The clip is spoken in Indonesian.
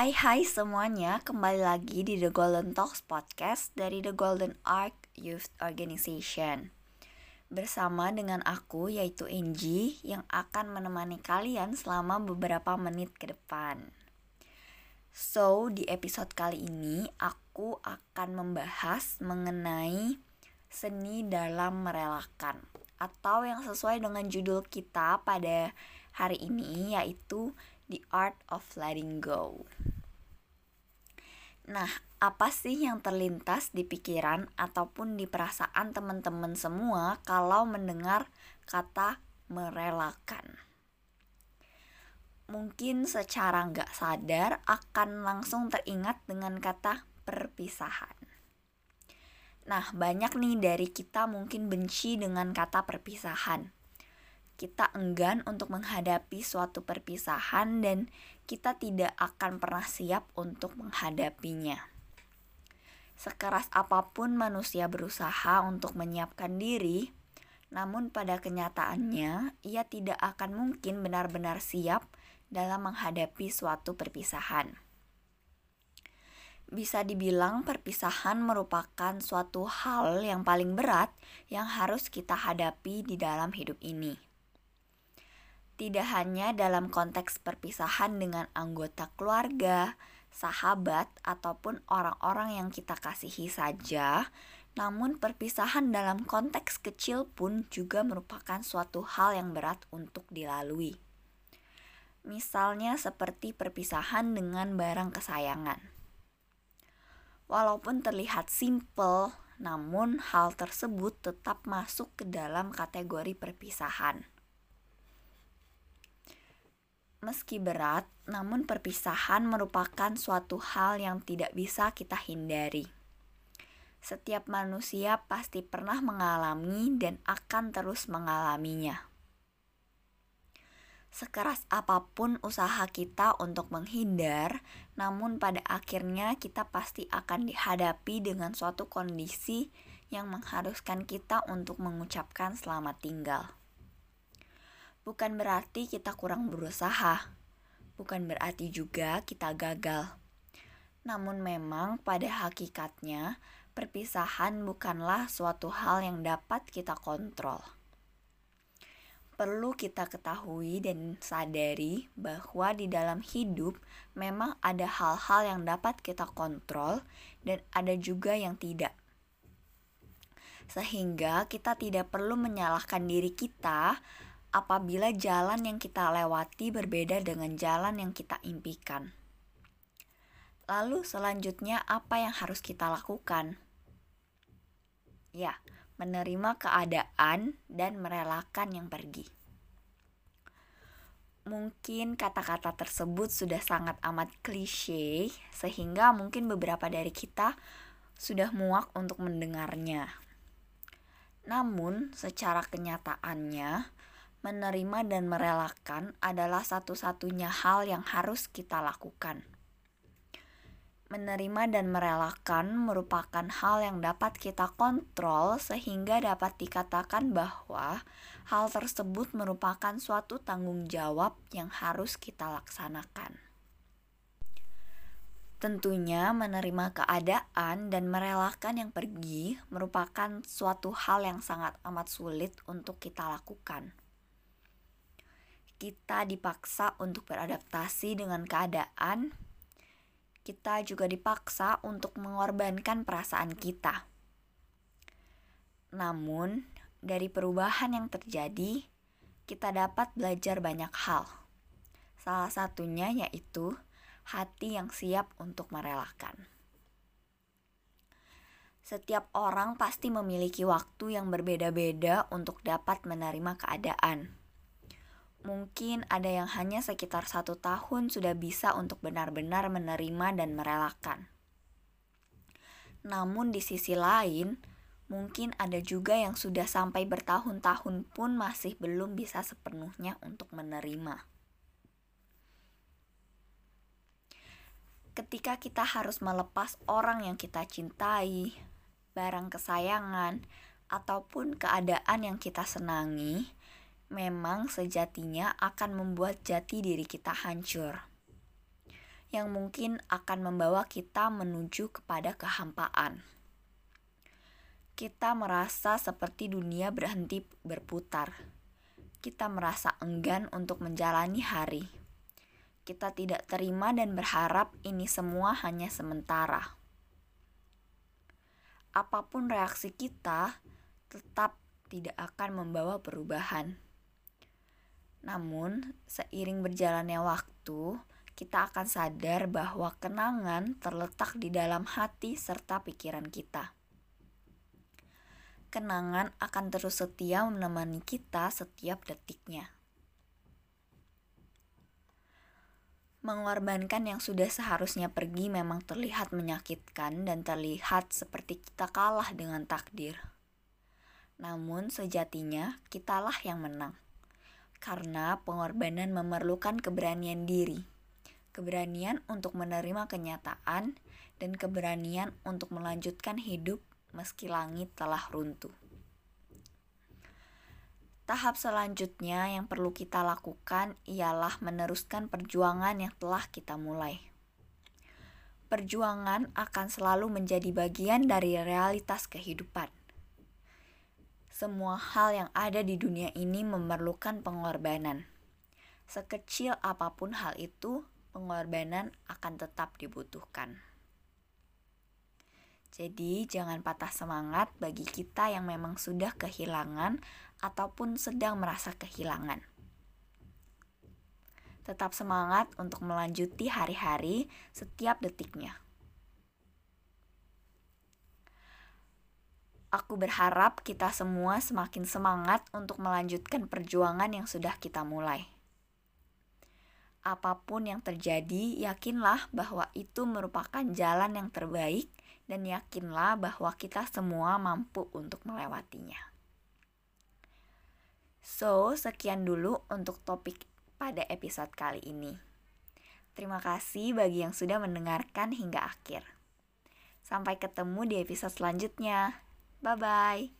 Hai hai semuanya, kembali lagi di The Golden Talks Podcast dari The Golden Arc Youth Organization. Bersama dengan aku yaitu Angie yang akan menemani kalian selama beberapa menit ke depan. So, di episode kali ini aku akan membahas mengenai seni dalam merelakan Atau yang sesuai dengan judul kita pada hari ini yaitu The Art of Letting Go. Nah, apa sih yang terlintas di pikiran ataupun di perasaan teman-teman semua kalau mendengar kata merelakan? Mungkin secara nggak sadar akan langsung teringat dengan kata perpisahan. Nah, banyak nih dari kita mungkin benci dengan kata perpisahan kita enggan untuk menghadapi suatu perpisahan dan kita tidak akan pernah siap untuk menghadapinya. Sekeras apa pun manusia berusaha untuk menyiapkan diri, namun pada kenyataannya ia tidak akan mungkin benar-benar siap dalam menghadapi suatu perpisahan. Bisa dibilang perpisahan merupakan suatu hal yang paling berat yang harus kita hadapi di dalam hidup ini tidak hanya dalam konteks perpisahan dengan anggota keluarga, sahabat, ataupun orang-orang yang kita kasihi saja, namun perpisahan dalam konteks kecil pun juga merupakan suatu hal yang berat untuk dilalui. Misalnya seperti perpisahan dengan barang kesayangan. Walaupun terlihat simple, namun hal tersebut tetap masuk ke dalam kategori perpisahan Meski berat, namun perpisahan merupakan suatu hal yang tidak bisa kita hindari. Setiap manusia pasti pernah mengalami dan akan terus mengalaminya. Sekeras apa pun usaha kita untuk menghindar, namun pada akhirnya kita pasti akan dihadapi dengan suatu kondisi yang mengharuskan kita untuk mengucapkan selamat tinggal bukan berarti kita kurang berusaha, bukan berarti juga kita gagal. Namun, memang pada hakikatnya, perpisahan bukanlah suatu hal yang dapat kita kontrol. Perlu kita ketahui dan sadari bahwa di dalam hidup memang ada hal-hal yang dapat kita kontrol, dan ada juga yang tidak sehingga kita tidak perlu menyalahkan diri kita apabila jalan yang kita lewati berbeda dengan jalan yang kita impikan. Lalu selanjutnya apa yang harus kita lakukan? Ya, menerima keadaan dan merelakan yang pergi. Mungkin kata-kata tersebut sudah sangat amat klise, sehingga mungkin beberapa dari kita sudah muak untuk mendengarnya. Namun, secara kenyataannya, menerima dan merelakan adalah satu-satunya hal yang harus kita lakukan. Menerima dan merelakan merupakan hal yang dapat kita kontrol, sehingga dapat dikatakan bahwa hal tersebut merupakan suatu tanggung jawab yang harus kita laksanakan. Tentunya, menerima keadaan dan merelakan yang pergi merupakan suatu hal yang sangat amat sulit untuk kita lakukan kita dipaksa untuk beradaptasi dengan keadaan, kita juga dipaksa untuk mengorbankan perasaan kita. Namun, dari perubahan yang terjadi, kita dapat belajar banyak hal. Salah satunya yaitu hati yang siap untuk merelakan. Setiap orang pasti memiliki waktu yang berbeda-beda untuk dapat menerima keadaan Mungkin ada yang hanya sekitar satu tahun sudah bisa untuk benar-benar menerima dan merelakan. Namun di sisi lain, mungkin ada juga yang sudah sampai bertahun-tahun pun masih belum bisa sepenuhnya untuk menerima. Ketika kita harus melepas orang yang kita cintai, barang kesayangan, ataupun keadaan yang kita senangi, memang sejatinya akan membuat jati diri kita hancur. yang mungkin akan membawa kita menuju kepada kehampaan. Kita merasa seperti dunia berhenti berputar. Kita merasa enggan untuk menjalani hari. Kita tidak terima dan berharap ini semua hanya sementara apa pun reaksi kita tetap tidak akan membawa perubahan. Namun, seiring berjalannya waktu, kita akan sadar bahwa kenangan terletak di dalam hati serta pikiran kita. Kenangan akan terus setia menemani kita setiap detiknya. Mengorbankan yang sudah seharusnya pergi memang terlihat menyakitkan dan terlihat seperti kita kalah dengan takdir. Namun sejatinya kitalah yang menang. Karena pengorbanan memerlukan keberanian diri. Keberanian untuk menerima kenyataan dan keberanian untuk melanjutkan hidup meski langit telah runtuh. Tahap selanjutnya yang perlu kita lakukan ialah meneruskan perjuangan yang telah kita mulai. Perjuangan akan selalu menjadi bagian dari realitas kehidupan. Semua hal yang ada di dunia ini memerlukan pengorbanan. Sekecil apa pun hal itu, pengorbanan akan tetap dibutuhkan. Jadi, jangan patah semangat bagi kita yang memang sudah kehilangan ataupun sedang merasa kehilangan. Tetap semangat untuk melanjuti hari-hari setiap detiknya. Aku berharap kita semua semakin semangat untuk melanjutkan perjuangan yang sudah kita mulai. Apa pun yang terjadi, yakinlah bahwa itu merupakan jalan yang terbaik, dan yakinlah bahwa kita semua mampu untuk melewatinya. So, sekian dulu untuk topik pada episode kali ini. Terima kasih bagi yang sudah mendengarkan hingga akhir. Sampai ketemu di episode selanjutnya. Bye bye.